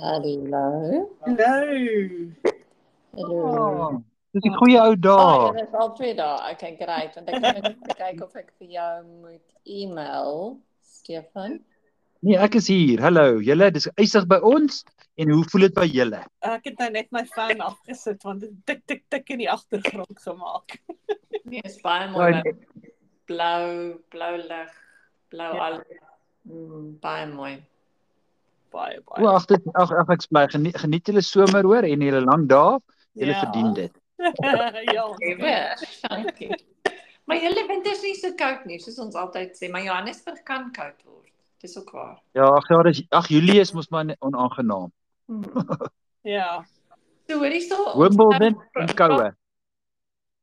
Hallo. Hallo. Hallo. Oh, dis die goeie ou Oh, dae. jy is al twee dae. Okay, great. Want ek net kyk of ek vir jou moet e-mail, Stefan. Nee, ek is hier. Hallo. Julle, dis eisig by ons en hoe voel dit by julle? Ek het nou net my fan afgesit want dit tik tik tik in die agtergrond gemaak. Nee, is baie mooi. Blou, blou lig, blou Ja. al. Mm, baie mooi. Baie O, baie. ag dit ag ag ek bly geniet, geniet julle somer hoor en julle lang dae. Julle Ja. verdien dit. ja. dankie. Maar julle winter is nie so koud nie, soos ons altyd sê, maar Johannesburg kan koud word. Dis ook waar. Ja, ag ja, dis ag Julie is mos maar onaangenaam. Hmm. Ja. So hoorie so Wimbledon en koue.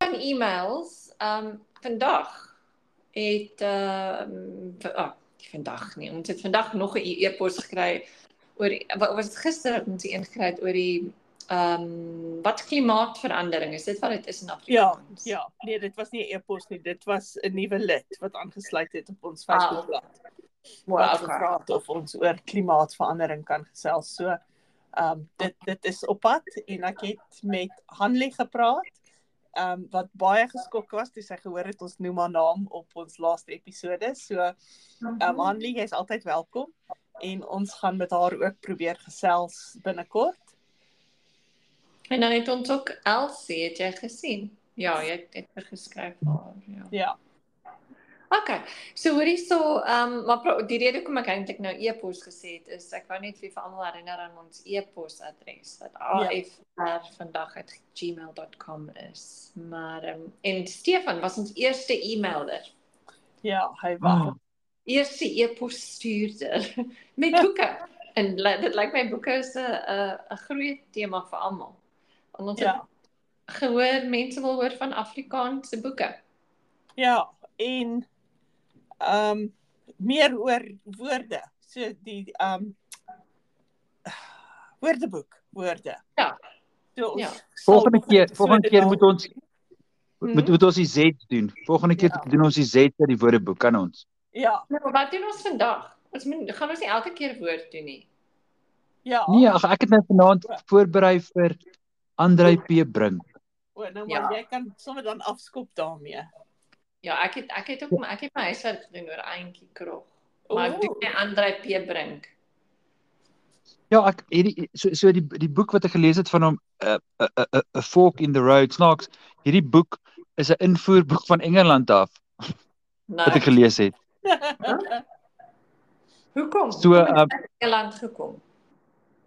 van e-mails. Ehm um, vandag het ehm um, oh, vandag nie. Ons het vandag nog 'n e-pos gekry oor die- wat was dit gister het ons een gekry het oor die ehm um, wat klimaatsverandering is. Dit wat dit is in Ja, Afrikaans. ja. Nee, dit was nie 'n e-pos nie. Dit was 'n nuwe lid wat aangesluit het op ons Ah, Facebookblad. Wow, Wat okay. gevra het of ons oor klimaatsverandering kan gesels. So, ehm um, dit dit is op pad en ek het met Hanlie gepraat. Ehm um, wat baie geskok was toe sy gehoor het ons noem haar naam op ons laaste episode. So, ehm um, Hanlie, jy's altyd welkom en ons gaan met haar ook probeer gesels binnekort. En dan het ons ook Elsie, het jy gesien? Ja, jy het dit geskryf vir haar, ja. Ja. Okay. So hoorie so, ehm um, maar die rede hoekom ek eintlik nou e-pos gesê het is ek wou net vir vir almal herinner aan ons e-posadres wat afr vandag@gmail.com is. Maar ehm um, en Stefan was ons eerste e-mailer. Ja, hy was. Oh, Eerste e-pos stuurder met boeke. En dit lyk my boeke is 'n 'n 'n groot tema vir almal. Want ons Ja. het gehoor mense wil hoor van Afrikaanse boeke. Ja, en ehm um, meer oor woorde. So die ehm um, woordeboek, woorde. Ja. So ons Ja. volgende keer, volgende keer moet ons moet moet ons die Z doen. Volgende keer Ja. doen ons die Z uit die woordeboek kan ons. Ja, Nou, wat doen ons vandag? Ons moet gaan ons nie elke keer woord doen nie. ja. Nee, ag ek het nou vanaand voorberei vir Andrei P Brink. O, nou Ja. maar jy kan sommer dan afskop daarmee. Ja, ek het ek het ook ek het my huiswerk gedoen oor eentjie krog. Maar ek doen nie Andrei P Brink. Ja, ek hierdie so so die die boek wat ek gelees het van hom 'n 'n 'n 'n 'n Fork in the Road snaaks. Hierdie boek is 'n invoerboek van Engeland af Nou, wat ek gelees het. So, Hoe het ehm, dit in land gekom?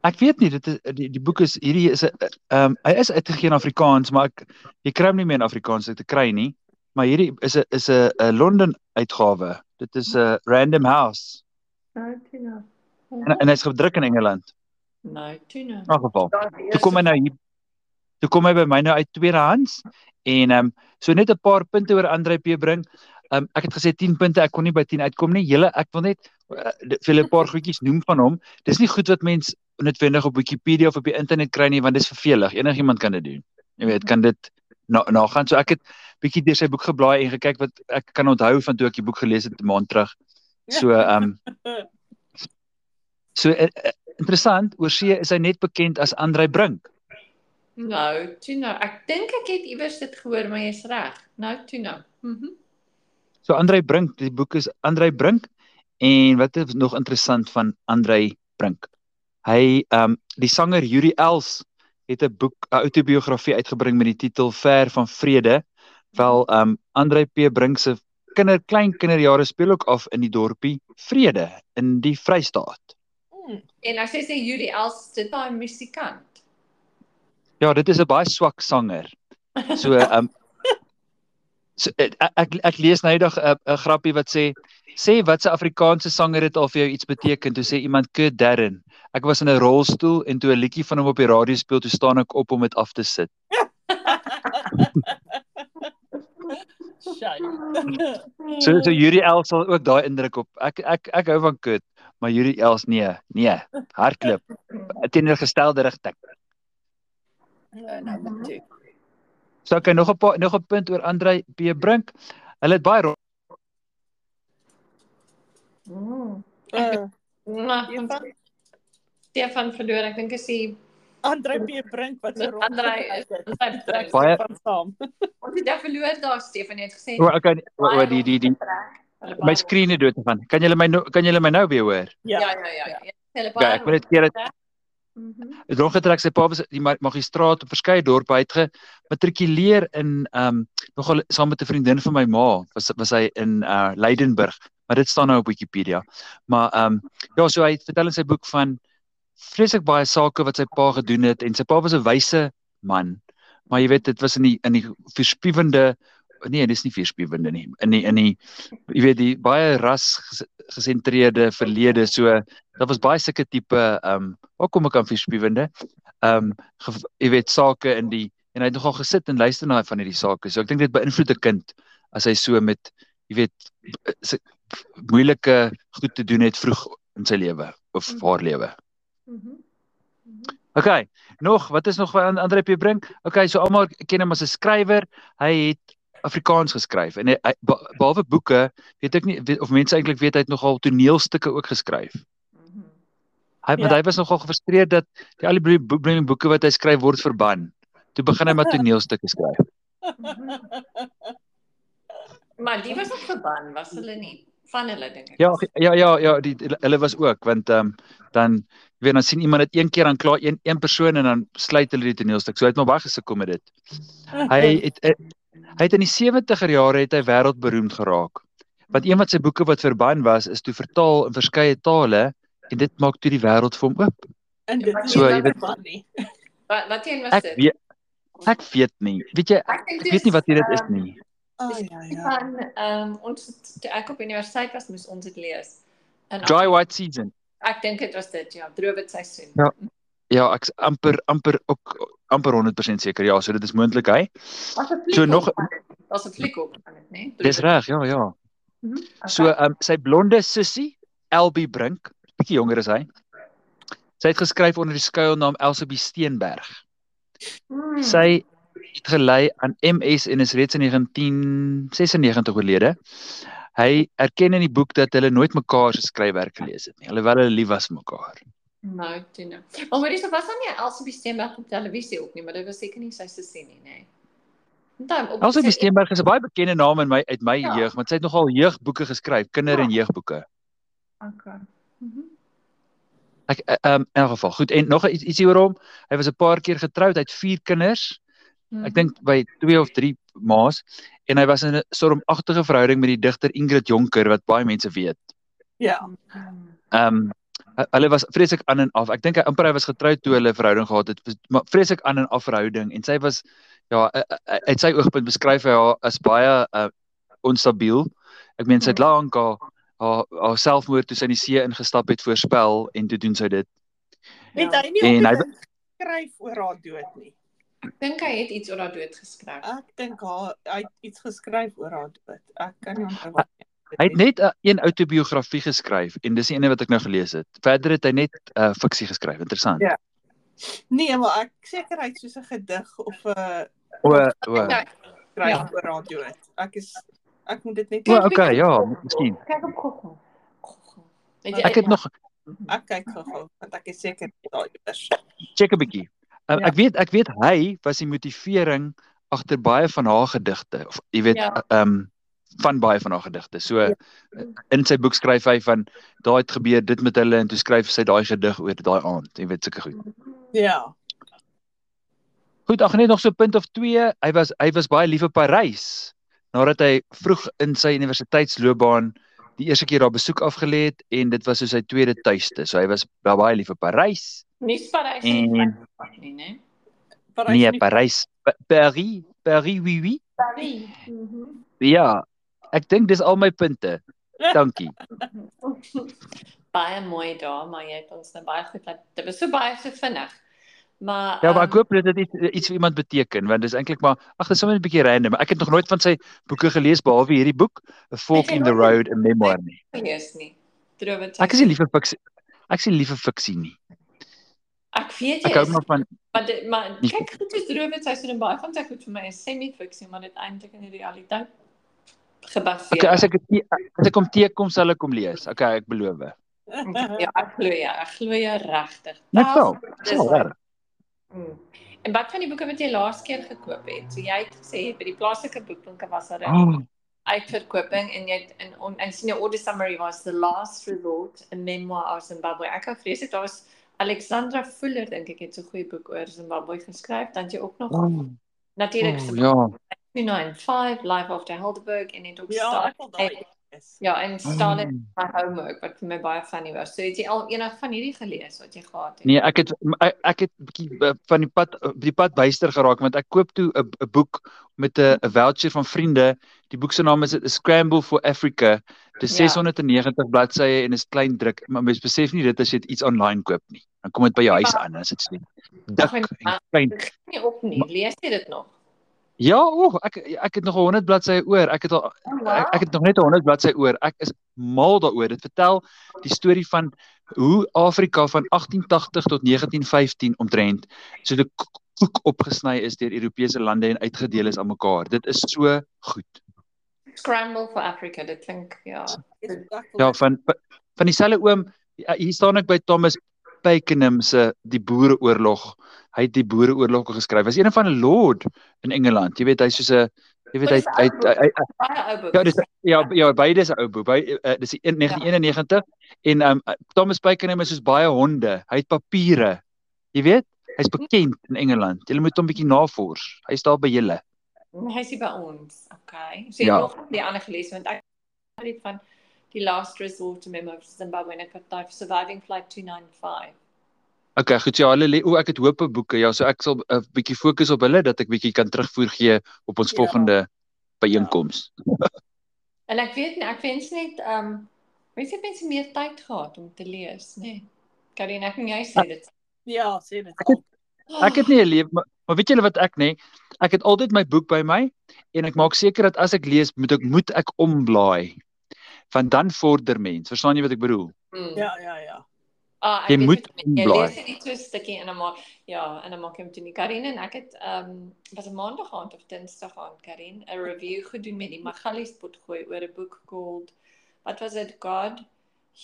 Ek weet nie, dit is die die boek is hierdie is 'n ehm hy is uitgegee in Afrikaans, maar ek jy kry hom nie meer in Afrikaans te kry nie. Maar hierdie is 'n is 'n 'n Londen uitgawe. Dit is 'n Random House Nou, Tina. en en hy's gedruk in Engeland. Nou, Tina. In elk geval. Toe kom hy nou hier toe kom hy by my nou uit tweedehands en ehm um, so net 'n paar punte oor Andre P bring. Um, ek het gesê 10 punte, ek kon nie by 10 uitkom nie. Julle ek wil net uh, vir julle 'n paar goedjies noem van hom. Dis nie goed wat mens noodwendig op Wikipedia of op die internet kry nie want dis vervelig. Enigiemand kan dit doen. Jy weet, kan dit na nagaan. So ek het bietjie deur sy boek geblaai en gekyk wat ek kan onthou van toe ek die boek gelees het 'n maand terug. So ehm um, so uh, interessant, oor see is hy net bekend as Andre Brink. Nou, Tina, ek dink ek het iewers dit gehoor, maar jy's reg. Nou, Tina. Mhm. So Andrei Brink, die boek is Andrei Brink en wat is nog interessant van Andrei Brink? Hy ehm um, die sanger Yuri Els het 'n boek 'n outobiografie uitgebring met die titel Ver van Vrede. Wel ehm um, Andrei P Brink se kinder klein kinderjare speel ook af in die dorpie Vrede in die Vrystaat. Hmm, En as jy sê Yuri Els, dit daai musikant. Ja, dit is 'n baie swak sanger. So ehm um, so, ek ek ek lees nou eendag 'n 'n grappie wat sê sê wat se Afrikaanse sanger het al vir jou iets beteken toe sê iemand Kurt Darren. Ek was in 'n rolstoel en toe 'n liedjie van hom op die radio speel toe staan ek op om dit af te sit. So so Yuri Els sal ook daai indruk op. Ek ek ek hou van Kurt, maar Yuri Els nee, nee, hardklop. Teenoorgestelde rigting. Ja, nou maar toe. So ek nog 'n paar nog 'n punt oor Andrei P Brink. Hulle het baie ro- Mm. Uh? Stefan verloor. Ek dink is die Andre P Brink wat so rond. Andrei is is hy Trek Baie- van saam. Ons het daar verloor daar Stefan het gesê. O, okay, o, o, die die die Hulle my het dood gegaan. Kan julle my nou kan julle my nou weer hoor? Ja, Ja. ja, ja. ja. Hulle Ja, ek moet net keer dit Mhm. het rondgetrek sy pa was die ma- magistraat op verskeie dorpe uitge matrikuleer in ehm um, nogal saam met 'n vriendin van my ma was was hy in uh Leidenburg maar dit staan nou op Wikipedia maar ehm um, ja so hy vertel in sy boek van vreeslik baie sake wat sy pa gedoen het en sy pa was 'n wyse man maar jy weet dit was in die in die verspiewende nee dis nie verspiewende nie in die in die jy weet die baie ras ges- gesentreerde verlede so daar was baie sulke tipe ehm um, waar kom ek aan verspiewende ehm um, jy weet sake in die en hy het nogal gesit en luister na van hierdie sake so ek dink dit beïnvloed 'n kind as hy so met jy weet sy- moeilike goed te doen het vroeg in sy lewe of haar lewe Mhm. Mhm. Okay, nog, wat is nog wat Andre P bring? Okay, so almal ken hom as 'n skrywer. Hy het Afrikaans geskryf en hy, hy be- behalwe boeke, weet ek nie weet, of mense eintlik weet hy het nogal toneelstukke ook geskryf. Hy want Ja. hy was nogal gefrustreerd dat die al die boeke wat hy skryf word verban. Toe begin hy maar toneelstukke skryf. Maar die was ook verban, was hulle nie? Van hulle dink ek. Ja, ja, ja, ja, die die- hulle was ook want ehm um, dan jy weet dan sien iemand dit een keer dan klaar een een persoon en dan sluit hulle die toneelstuk. So hy het maar baie gesukkel met dit. Hy het eh, hy het in die 70er jare het hy wêreldberoemd geraak. Want een van sy boeke wat verban was, is toe vertaal in verskeie tale en dit maak toe die wêreld vir hom oop. En dit is So, jy weet- van nie. Wat wat een was Ek dit? weet ek weet nie. Weet jy, Ek ek weet nie wat hier dit is nie. Oh, ja, ja. Van ehm ons het- toe ek op universiteit was, moes ons dit lees. En Dry White Season. ek dink dit was dit, ja, droewit seisoen. Ja. Ja, ek's amper amper ook amper 100% seker. Ja, so dit is moontlik hy. So nog- was 'n fliek op van dit, né? Dis reg, ja, ja. Mhm. So ehm um, sy blonde sussie, Elbie Brink, bietjie jonger as hy. Sy het geskryf onder die skuilnaam Elsabie Steenberg. Hmm. Sy het gelei aan MS en is reeds in 1996 oorlede. Hy erken in die boek dat hulle nooit mekaar se skryfwerk gelees het nie, alhoewel hulle lief was vir mekaar. Nou, toe nou. Maar hoorie, so was dan nie Elsie Steenberg op televisie ook nie, maar dit was seker nie sy se sien nie, nê. Dan Elsabie Steenberg is 'n baie bekende naam in my uit my Ja. jeug, want sy het nogal jeugboeke geskryf, kinder- en Ja. jeugboeke. Okay. Mhm. Ek eh, ehm um, in elk geval. Goed, en nog iets ietsie oor hom. Hy was 'n paar keer getroud, hy het 4 kinders. Mhm. Ek dink by 2 of 3 ma's en hy was in 'n stormagtige verhouding met die digter Ingrid Jonker wat baie mense weet. Ja. Mhm. Ehm um, hu- hulle was vreeslik aan en af. Ek dink hy amper hy was getroud toe hulle 'n verhouding gehad het, maar vreeslik aan en af verhouding en sy was ja, uh, uh, uit sy oogpunt beskryf hy haar as baie uh, onstabiel. Ek meen sy het Mhm. lank haar haar haar selfmoord toe sy in die see ingestap het voorspel en toe doen sy dit. Het Ja. hy nie En hy- skryf oor haar dood nie. Ek dink hy het iets oor haar dood geskryf. Ek dink haar hy het iets geskryf oor haar dood. Ek kan nie onthou wat. Hy het net 'n uh, een outobiografie geskryf en dis die ene wat ek nou gelees het. Verder het hy net 'n uh, fiksie geskryf. Interessant. Ja. Nee, maar ek seker hy het soos 'n gedig of 'n O, o. Ja, skryf Ja. oor haar dood. Ek is ek moet dit net O, okay, ja, miskien. Kyk op Google. Google. Ek het nog ek kyk gou-gou want ek is seker daai iewers. check 'n bietjie. Um, Ja. Ek weet ek weet hy was die motivering agter baie van haar gedigte of jy weet Ja. ehm um, van baie van haar gedigte. So Ja. in sy boek skryf hy van daai het gebeur dit met hulle en toe skryf sy daai gedig oor daai aand. Jy weet sulke goed. Ja. Goed, ag net nog so 'n punt of 2. Hy was hy was baie lief vir Parys nadat hy vroeg in sy universiteitsloopbaan die eerste keer daar besoek afgelê het en dit was so sy tweede tuiste. So hy was ba- baie lief vir Parys. Nie Parys En- nie, nie, né? Parys Nee, Parys. Pa- Paris, Paris, oui oui. Paris. Mhm. Ja, ek dink dis al my punte. Dankie. baie mooi daar, maar jy het ons nou baie goed laat. Dit was so baie so vinnig. Maar Ja, maar ek ehm, hoop dit het iets iets vir iemand beteken want dis eintlik maar ag, dis sommer 'n bietjie random. Ek het nog nooit van sy boeke gelees behalwe hierdie boek, A Fork jy in the Road, 'n memoir nie. gelees nie. Drowe Ek is nie lief vir fiksie. Ek is nie lief vir fiksie nie. Ek weet jy Ek hou is, maar van maar dit, maar kyk goed is drowe sy so 'n baie van sy goed vir my is semi-fiksie, maar dit eintlik in die realiteit gebaseer. Okay, as ek dit as ek hom teekom sal ek hom lees. Okay, ek beloof. Ja, ek glo ja, ek glo jy regtig. Net wel. Dis reg. Mm. En wat van die boeke wat jy laas keer gekoop het? So jy het gesê by die plaaslike boekwinkel was daar 'n Oh, uitverkoping en jy het in on, en sien jou order summary was the last resort a memoir of Zimbabwe. Ek het vrees dit was Alexandra Fuller dink ek het so 'n goeie boek oor Zimbabwe geskryf. Dan jy ook nog oh, natuurlik oh, ja. 295 Life After Helderberg en het ook Ja, staan. Is. Ja, en staan dit Mm. my homework wat vir my baie funny was. So het jy al enig van hierdie gelees wat jy gehad het? Nee, ek het ek, ek het bietjie uh, van die pad uh, die pad byster geraak want ek koop toe 'n 'n boek met 'n 'n voucher van vriende. Die boek se naam is A Scramble for Africa. Dis Ja. 690 bladsye en is klein druk, maar mens besef nie dit as jy dit iets aanlyn koop nie. Dan kom dit by jou huis Ja. aan en as dit Ag, dik en- klein. Dit nie op nie. Lees jy dit nog? Ja, o, ek ek het nog 100 bladsye oor. Ek het al Oh, ek, ek het nog net 100 bladsye oor. Ek is mal daaroor. Dit vertel die storie van hoe Afrika van 1880 tot 1915 omtrent so 'n koek opgesny is deur Europese lande en uitgedeel is aan mekaar. Dit is so goed. Scramble for Africa, dit klink ja. Ja, van van dieselfde oom ja, hier staan ek by Thomas Pakenham se Die Boereoorlog. Hy het die Boereoorlog geskryf. Hy's een van 'n lord in Engeland. Jy weet hy's soos 'n jy weet hy hy hy, hy, hy. Ja, dis ja, ja, beide is 'n ou boek. By uh, dis die een- 1991 en um Thomas Pakenham is soos baie honde. Hy het papiere. Jy weet, hy's bekend in Engeland. Jy moet hom bietjie navors. Hy's daar by julle. Hy is hier by ons. Okay. So jy Ja. ja. nog die ander gelees want ek het van die last resort memo of Zimbabwe en ek het daai surviving flight 295. Okay, goed. Ja, hulle lê o, ek het hoop boeke. Ja, so ek sal 'n uh, bietjie fokus op hulle dat ek bietjie kan terugvoer gee op ons Ja. volgende byeenkoms. En ek weet nie, ek wens net ehm um, weet jy mense meer tyd gehad om te lees, nê? Nee. Karin, ek en jy sê dit. Ja, sê dit. Ek het- Ek het nie 'n lewe, maar, maar weet julle wat ek nê? Ek het altyd my boek by my en ek maak seker dat as ek lees, moet ek moet ek omblaai. Want dan vorder mens. Verstaan jy wat ek bedoel? Mm. Ja, ja, ja. Ah, ek Jy moet jy, lees net so 'n stukkie en dan maak ja, en dan maak jy hom toe nie. Karin en ek het ehm um, was 'n maandag aand of dinsdag aand Karin 'n review gedoen met die Magalies potgooi oor 'n boek called wat was dit God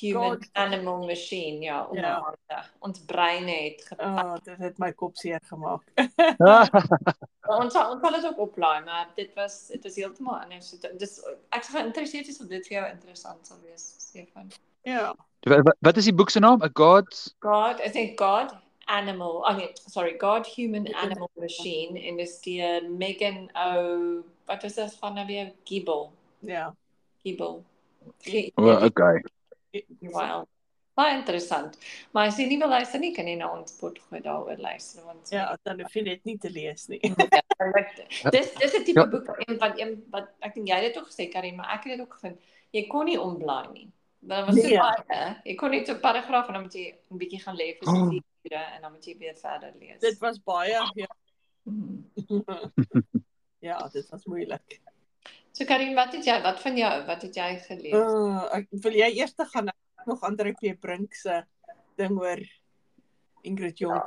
Human God. Animal Machine ja, om Ja. ja. ons breine het gepak. Oh, dit het my kop seer gemaak. Ons sal ons sal dit ook oplaai, maar dit was dit was heeltemal anders. Dis ek sou geïnteresseerd is of dit vir jou interessant sal wees, Stefan. Ja. wat, wat is die boek se naam? A God's God, I think God Animal, oh nee, sorry, God Human Animal Machine en dis deur Megan O, wat is dit van nou weer Giebel, Ja. Giebel. O, oh, okay. Wow. Baie interessant. Maar as jy nie wil luister nie, kan jy na ons pot gooi daaroor luister want Ja, dan hoef jy net nie te lees nie. Ja, dis dis 'n tipe Ja. boek een van een wat ek dink jy het dit ook gesê Karin, maar ek het dit ook gevind. Jy kon nie omblaai nie. Dan was dit Nee. baie. Jy kon net so 'n paragraaf en dan moet jy 'n bietjie gaan lê vir so Oh. 4 ure en dan moet jy weer verder lees. Dit was baie ja. Mhm. ja, dit was moeilik. So Karin, wat het jy wat van jou wat het jy gelees? Uh, ek wil jy eers te gaan het nog Andre P Brink se ding oor Ingrid Jong.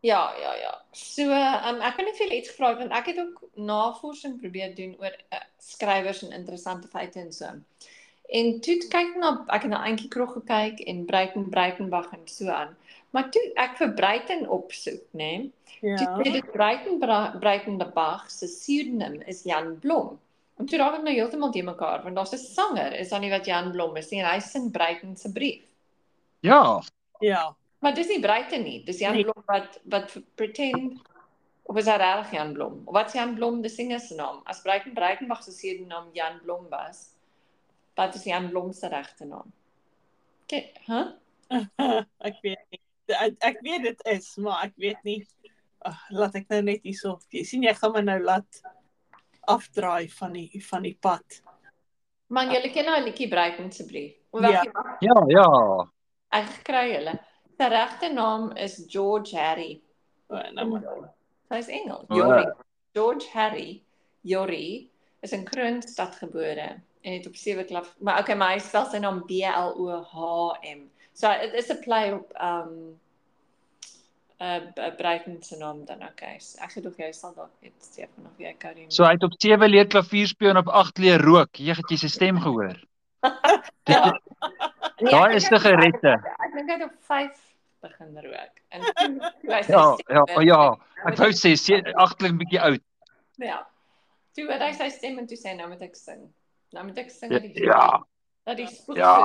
Ja, ja, ja. So, um, ek kan vir julle iets vra want ek het ook navorsing probeer doen oor uh, skrywers en interessante feite en so. En toe het kyk na ek het na Antjie Krog gekyk en Breiten Breitenbach en so aan. Maar toe ek vir Breiten opsoek, nê, nee, Ja. toe sê dit Breiten Breitenbach se pseudoniem is Jan Blom. En toe raak ek nou heeltemal te mekaar want daar's 'n sanger is dan nie wat Jan Blom is nie en hy sing Breiten se brief. Ja. Ja. Maar dis nie Breite nie. Dis Jan Nee. Blom wat wat pretend of is hy regtig Jan Blom? Of wat is Jan Blom die singer se naam? As Breiten Breitenbach se pseudoniem Jan Blom was, wat is Jan Blom se regte naam? Okay, hè? Huh? ek weet nie. Ek, ek weet dit is, maar ek weet nie. Ag, laat ek nou net hierso. Jy sien jy gaan my nou laat afdraai van die van die pad. Man, julle ken nou 'n liedjie Breiten se brief. Ja. ja. Ja. Ek kry julle. Sy regte naam is George Harry. O, nou maar. Sy is Engels. O, Jori. ja. George Harry Jori is in Kroonstad gebore en het op 7 klaf. Maar okay, maar hy spel sy naam B L O H M. So dit is 'n play op um uh Breiten se naam dan okay. So, ek gedog jy sal dalk weet Stefan of jy Karin. So hy het op 7 leer klavier speel en op 8 leer rook. Jy het jy sy stem gehoor. ja. Nee, Daai ek is hy- sigarette. Ek dink hy het op 5 begin rook. En toe toe hy sy Ja, ja, ja. Ek wou sê se agtelik bietjie oud. Ja. Toe hoor hy sy stem en toe sê nou moet ek sing. Nou moet ek sing Ja, dat die ja.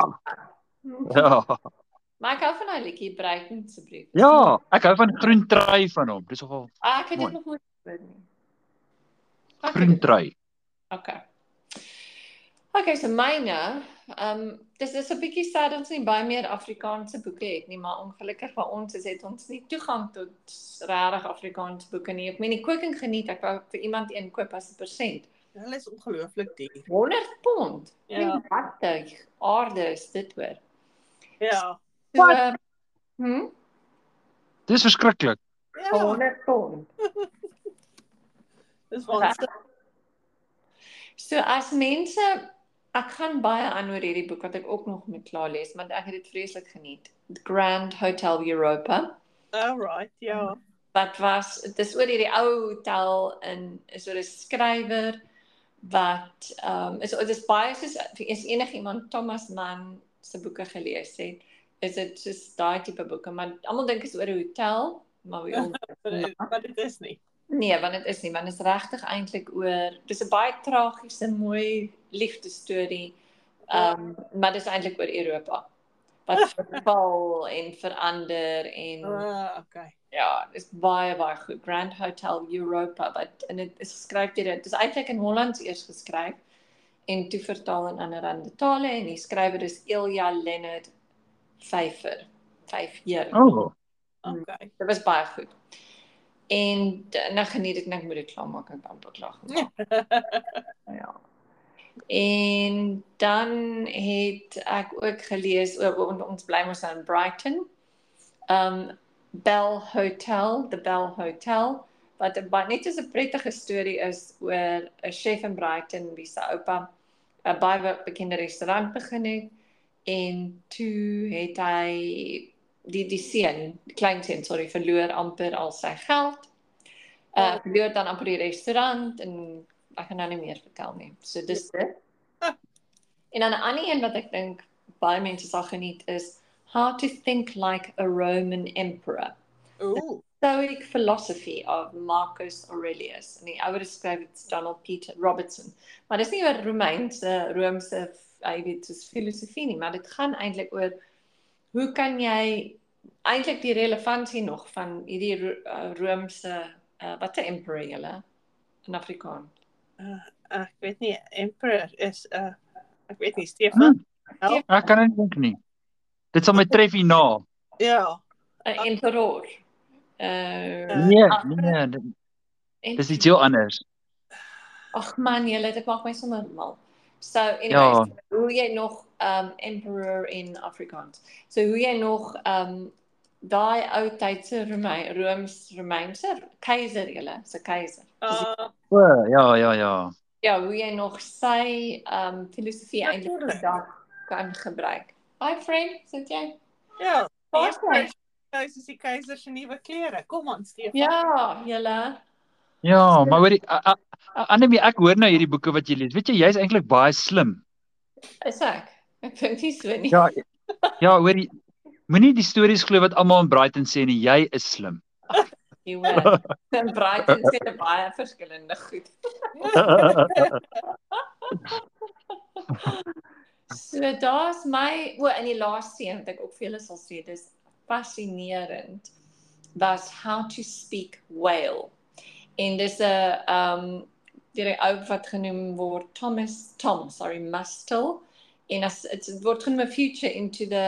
Ja. Ja. Maar ek hou van daai liedjie Breiten asseblief. Ja, ek hou van groen trui van hom. Dis nogal Ah, ek het dit nog nooit gehoor nie. Groen trui. Okay. Okay, so myne, ehm um, dis is 'n bietjie sad ons nie baie meer Afrikaanse boeke het nie, maar ongelukkig vir ons is het ons nie toegang tot regtig Afrikaanse boeke nie. Ek meen die koking geniet, ek wou vir iemand een koop as 'n persent. Hulle is ongelooflik duur. 100 pond. Ja. Wat die aarde is dit hoor. Ja. So, Wat? ehm, hm? Dis verskriklik. Ja, 100 pond. dis waansinnig. So as mense ek gaan baie aan oor hierdie boek wat ek ook nog moet klaar lees, want ek het dit vreeslik geniet. The Grand Hotel Europa. Alright, ja. Wat was dis oor hierdie ou hotel in is oor 'n skrywer wat ehm um, is dis baie soos is enigiemand Thomas Mann se boeke gelees het. Is dit soos daai tipe boeke, maar almal dink is oor 'n hotel, maar wie ons Maar dit is nie. Nee, want dit is nie, want dit is regtig eintlik oor dis 'n baie tragiese, mooi liefdesstorie. Ehm um, maar dis eintlik oor Europa. Wat verval en verander en Ah, okay. ja, dis baie baie goed. Grand Hotel Europa wat en dit is geskryf deur dit is eintlik in Hollands eers geskryf en toe vertaal in ander ander tale en die skrywer is Ilja Leonard Pfeiffer. Vyf jaar. Oh. Okay. Dit was baie goed. En d- nou geniet ek net moet dit klaar maak en dan beklaag. Ja. En dan het ek ook gelees oor on- ons bly mos in Brighton. Um Bell Hotel, the Bell Hotel wat 'n baie net so 'n prettige storie is oor 'n chef in Brighton wie se oupa 'n baie bekende restaurant begin het en toe het hy die die seun, die kleinseun, sorry, verloor amper al sy geld. Uh verloor dan amper die restaurant en ek kan nou nie meer vertel nie. So dis dit. En dan 'n ander een wat ek dink baie mense sal geniet is How to Think Like a Roman Emperor. Ooh. Stoic Philosophy of Marcus Aurelius. En die ouer skryf dit Donald Peter Robertson. Maar dis nie oor Romeinse Romeinse hy weet soos filosofie nie, maar dit gaan eintlik oor hoe kan jy eintlik die relevantie nog van hierdie Ro- Romeinse uh, wat 'n emperor julle in Afrikaans. Uh, ek weet nie emperor is 'n uh, ek weet nie Stefan. Help. Ek kan nie dink nie. Dit sal my tref hierna. Ja. 'n Emperor. Uh Nee, nee, dit- dis iets heel anders. Ag man, julle dit maak my sommer mal. So anyways, Ja. hoe jy nog um emperor in Afrikaans. So hoe jy nog um daai ou tydse Romein Rooms Romeinse keiser julle, se keiser. Uh, O, ja, ja, ja. Ja, hoe jy nog sy um filosofie eintlik Natuurlijk. vandag kan gebruik. Hi friend, sit jy? ja. Is jy? Dis is die keiser se nuwe klere. Kom aan Stefan. Ja, julle. Ja, maar hoorie, a- a- a- Annelie, ek hoor nou hierdie boeke wat jy lees. Weet jy, jy's eintlik baie slim. Is ek? Ek dink nie so nie. Ja. Ja, hoorie, moenie die stories glo wat almal in Brighton sê nie. Jy is slim. Jy hoor. En Brighton sê baie verskillende goed. So daar's my o in die laaste een wat ek ook vir julle sal sê dis fascinerend was how to speak whale. En dis 'n um deur 'n ou wat genoem word Thomas Tom, sorry, Mustel. En as dit word genoem a future into the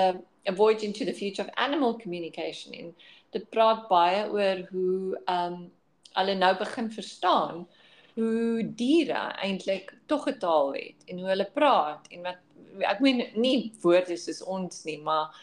a voyage into the future of animal communication en dit praat baie oor hoe um hulle nou begin verstaan hoe diere eintlik tog 'n taal het en hoe hulle praat en wat ek meen nie woorde soos ons nie, maar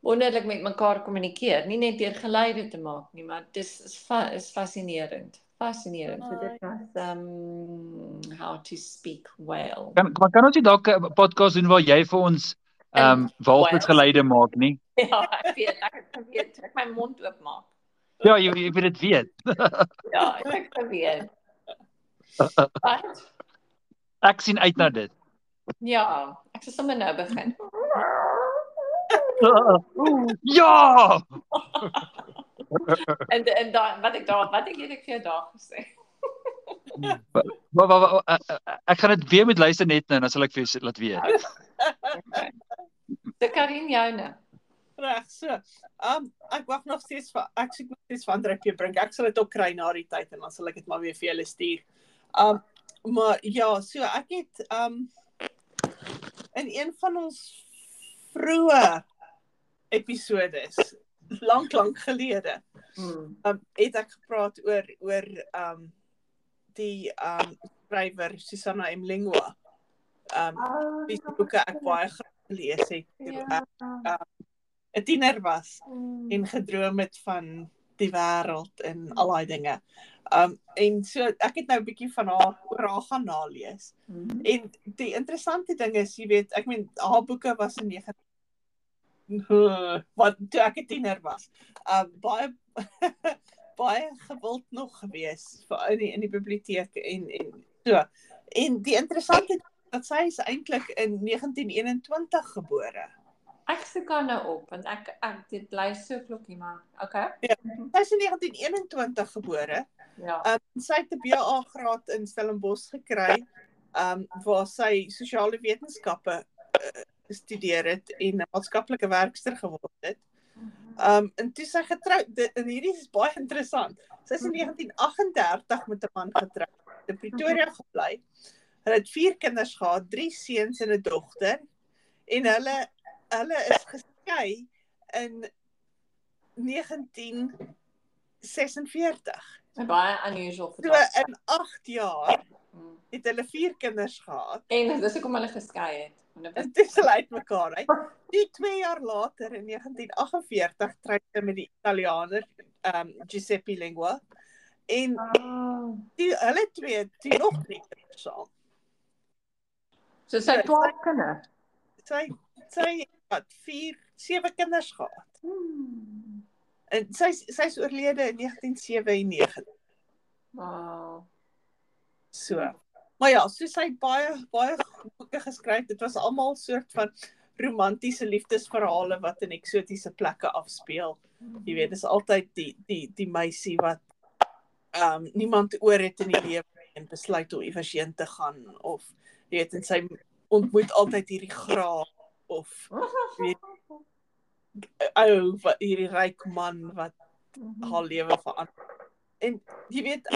wonderlik met mekaar kommunikeer, nie net deur geluide te maak nie, maar dis is fa is fascinerend. Fascinerend. So dit was um how to speak whale. Kan maar kan ons nie dalk 'n podcast doen waar jy vir ons ehm um, walvisgeluide maak nie? Ja, ek weet, ek het geweet, ek my mond oopmaak. Ja, jy jy weet dit weet. Ja, ek het geweet. Wat? Ek sien uit na dit. Ja, ek sal sommer nou begin. Ja! En en daai wat ek daar wat ek het ek vir jou daar gesê. Wa wa eh, eh, ek gaan dit weer met luister net nou dan sal ek vir jou laat weet. Okay. Dis Karin joune. Reg, so. Um ek wag nog steeds vir ek soek nog steeds vir Andre P bring. Ek sal dit ook kry na die tyd en dan sal ek dit maar weer vir julle stuur. Um maar ja, so ek het um in een van ons vroeë episodes lank lank gelede Hmm. um, het ek gepraat oor oor um die um skrywer Susanna M Lingua. Um wie se boeke ek baie gelees het toe Ja. ek 'n tiener was en gedroom het van die wêreld en al daai dinge. Um en so ek het nou 'n bietjie van haar oor haar gaan nalees. Mhm. En die interessante ding is, jy weet, ek meen haar boeke was in 9 wat toe ek 'n tiener was. Um baie baie gewild nog gewees vir in die in die biblioteek en en so. En die interessante dat sy is eintlik in 1921 gebore. Ek soek haar nou op want ek ek dit bly so klokkie maar. Okay. Ja. Sy is in 1921 gebore. Ja. Um sy het 'n BA graad in Stellenbosch gekry, um waar sy sosiale wetenskappe uh, gestudeer het en 'n maatskaplike werkster geword het. Um en toe sy getroud dit- en hierdie is baie interessant. Sy is in 1938 met 'n man getroud, in Pretoria gebly. Hulle het 4 kinders gehad, 3 seuns en 'n dogter. En hulle hulle is geskei in 1946. Baie unusual vir So daai. in 8 jaar. Het hulle 4 kinders gehad. En dis hoekom hulle geskei het. Want dit was En dis hulle uitmekaar uit. Die 2 jaar later in 1948 trou sy met die Italianer um Giuseppe Lingua en Oh. die hulle twee het nog drie kinders saam. So sy het 12 kinders. Sy sy het wat 4 7 kinders gehad. Hmm. En sy sy's oorlede in 1997. Wow. So. Maar ja, so sy baie baie boeke geskryf. Dit was almal soort van romantiese liefdesverhale wat in eksotiese plekke afspeel. Jy weet, dis altyd die die die meisie wat ehm um, niemand oor het in die lewe en besluit om iewers heen te gaan of jy weet en sy ontmoet altyd hierdie graaf of ou wat hierdie ryk man wat haar lewe verander. En jy weet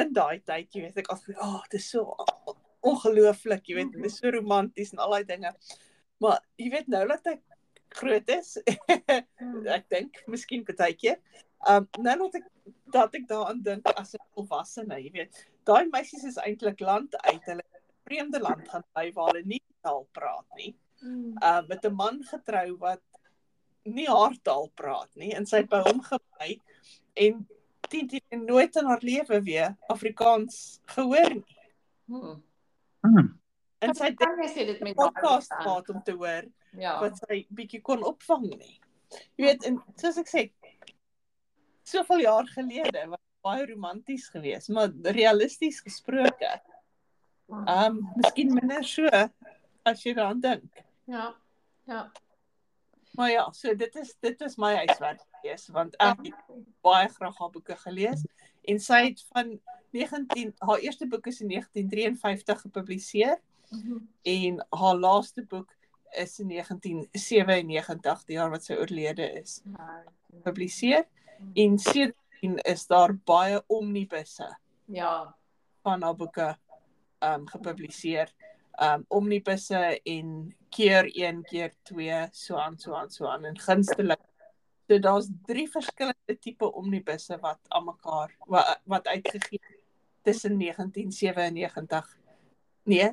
in daai tyd, jy weet ek altyd, "Ag, oh, dit is so ongelooflik, jy weet, dit is so romanties en al daai dinge." Maar jy weet nou dat ek groot is, ek dink miskien baie keer, um nou dat ek dat ek daaraan dink as 'n volwassene, jy weet, daai meisies is eintlik land uit, hulle vreemde land gaan bly waar hulle nie taal praat nie. Uh met 'n man getrou wat nie haar taal praat nie en sy by hom gebly en teen teen nooit in haar lewe weer Afrikaans gehoor nie. Hmm. Hmm. En sy het kan jy sê dit met podcast gehad om te hoor Ja. wat sy bietjie kon opvang nie. Jy weet, en soos ek sê, soveel jaar gelede was baie romanties geweest, maar realisties gesproke, ehm um, miskien minder so as jy daaraan dink. Ja. Ja. Maar ja, so dit is dit is my huiswerk gewees want ek het baie graag haar boeke gelees en sy het van 19 haar eerste boek is in 1953 gepubliseer en haar laaste boek is in 1997 die jaar wat sy oorlede is gepubliseer en sedertdien is daar baie omnibusse Ja. van haar boeke um gepubliseer. Um omnibusse en keer 1 keer 2 so aan so aan so aan en gunstelik so daar's drie verskillende tipe omnibusse wat aan mekaar wat, wat uitgegee tussen 1997 nee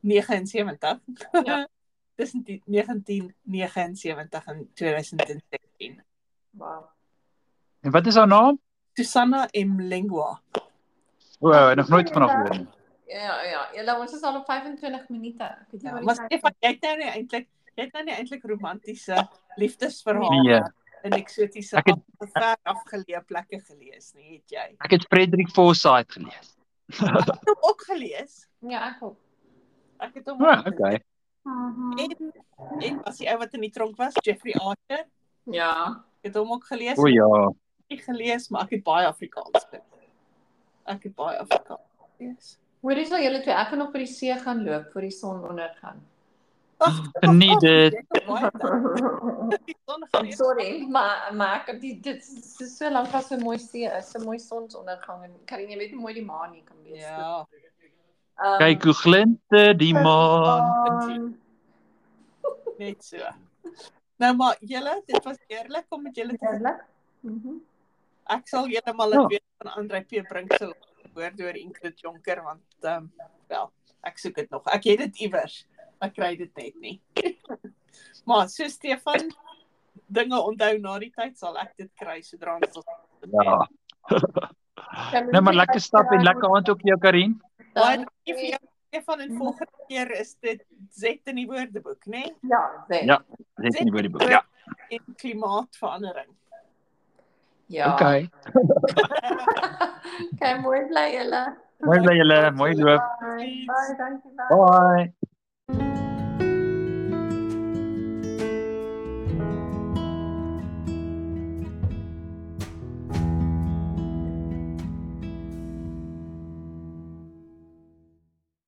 79 Ja. tussen die 1979 en 2016 Wow. En wat is haar naam? Susanna M Lingua O, oh, nog nooit van haar gehoor nie. Ja, ja. Ja, ons is al op 25 minute. Ek het nie Ja, die maar tyd Stefan, jy het nou nie eintlik jy het nou nie eintlik romantiese liefdesverhale Nee. in eksotiese Ek het- af- ver afgeleë plekke gelees nie, het jy? Ek het Frederik Forsyth gelees. Ek het hom ook gelees. Ja, ek ook. Ek het hom oh, okay. Mhm. En en was die ou wat in die tronk was, Jeffrey Archer. Ja. Ek het hom ook gelees. O ja. nie gelees, maar ek het baie Afrikaans gelees. Ek het baie Afrikaans gelees. Hoorie sal julle twee ek gaan nog by die see gaan loop voor die son ondergaan. Ag, Nee, dit- sorry, maar maar die dit is so lank as so mooi see is, 'n mooi sonsondergang en kan jy weet hoe mooi die maan nie kan wees. Ja. Um, Kyk hoe glinter die maan. Net so. Nou maar julle, dit was eerlik om met julle te Eerlik? Mhm. Ek sal julle maar Ja. laat weet van Andre P Brink se woord oor Ingrid Jonker want ehm um, wel, ek soek dit nog. Ek het dit iewers. Ek kry dit net nie. maar so Stefan dinge onthou na die tyd sal ek dit kry sodra ons tot Ja. Kan Nou maar lekker stap en lekker aand ook jou Karin. Baie Dan- dankie vir jou Stefan en volgende keer is dit Z in die woordeboek, né? Nee? Ja, sê. Ja. Nie by die boek. Ja. En klimaatverandering. Ja. Okay. Okay, mooi bly julle. Mooi bly julle, mooi loop. Bye. Dankie. Bye. Bye.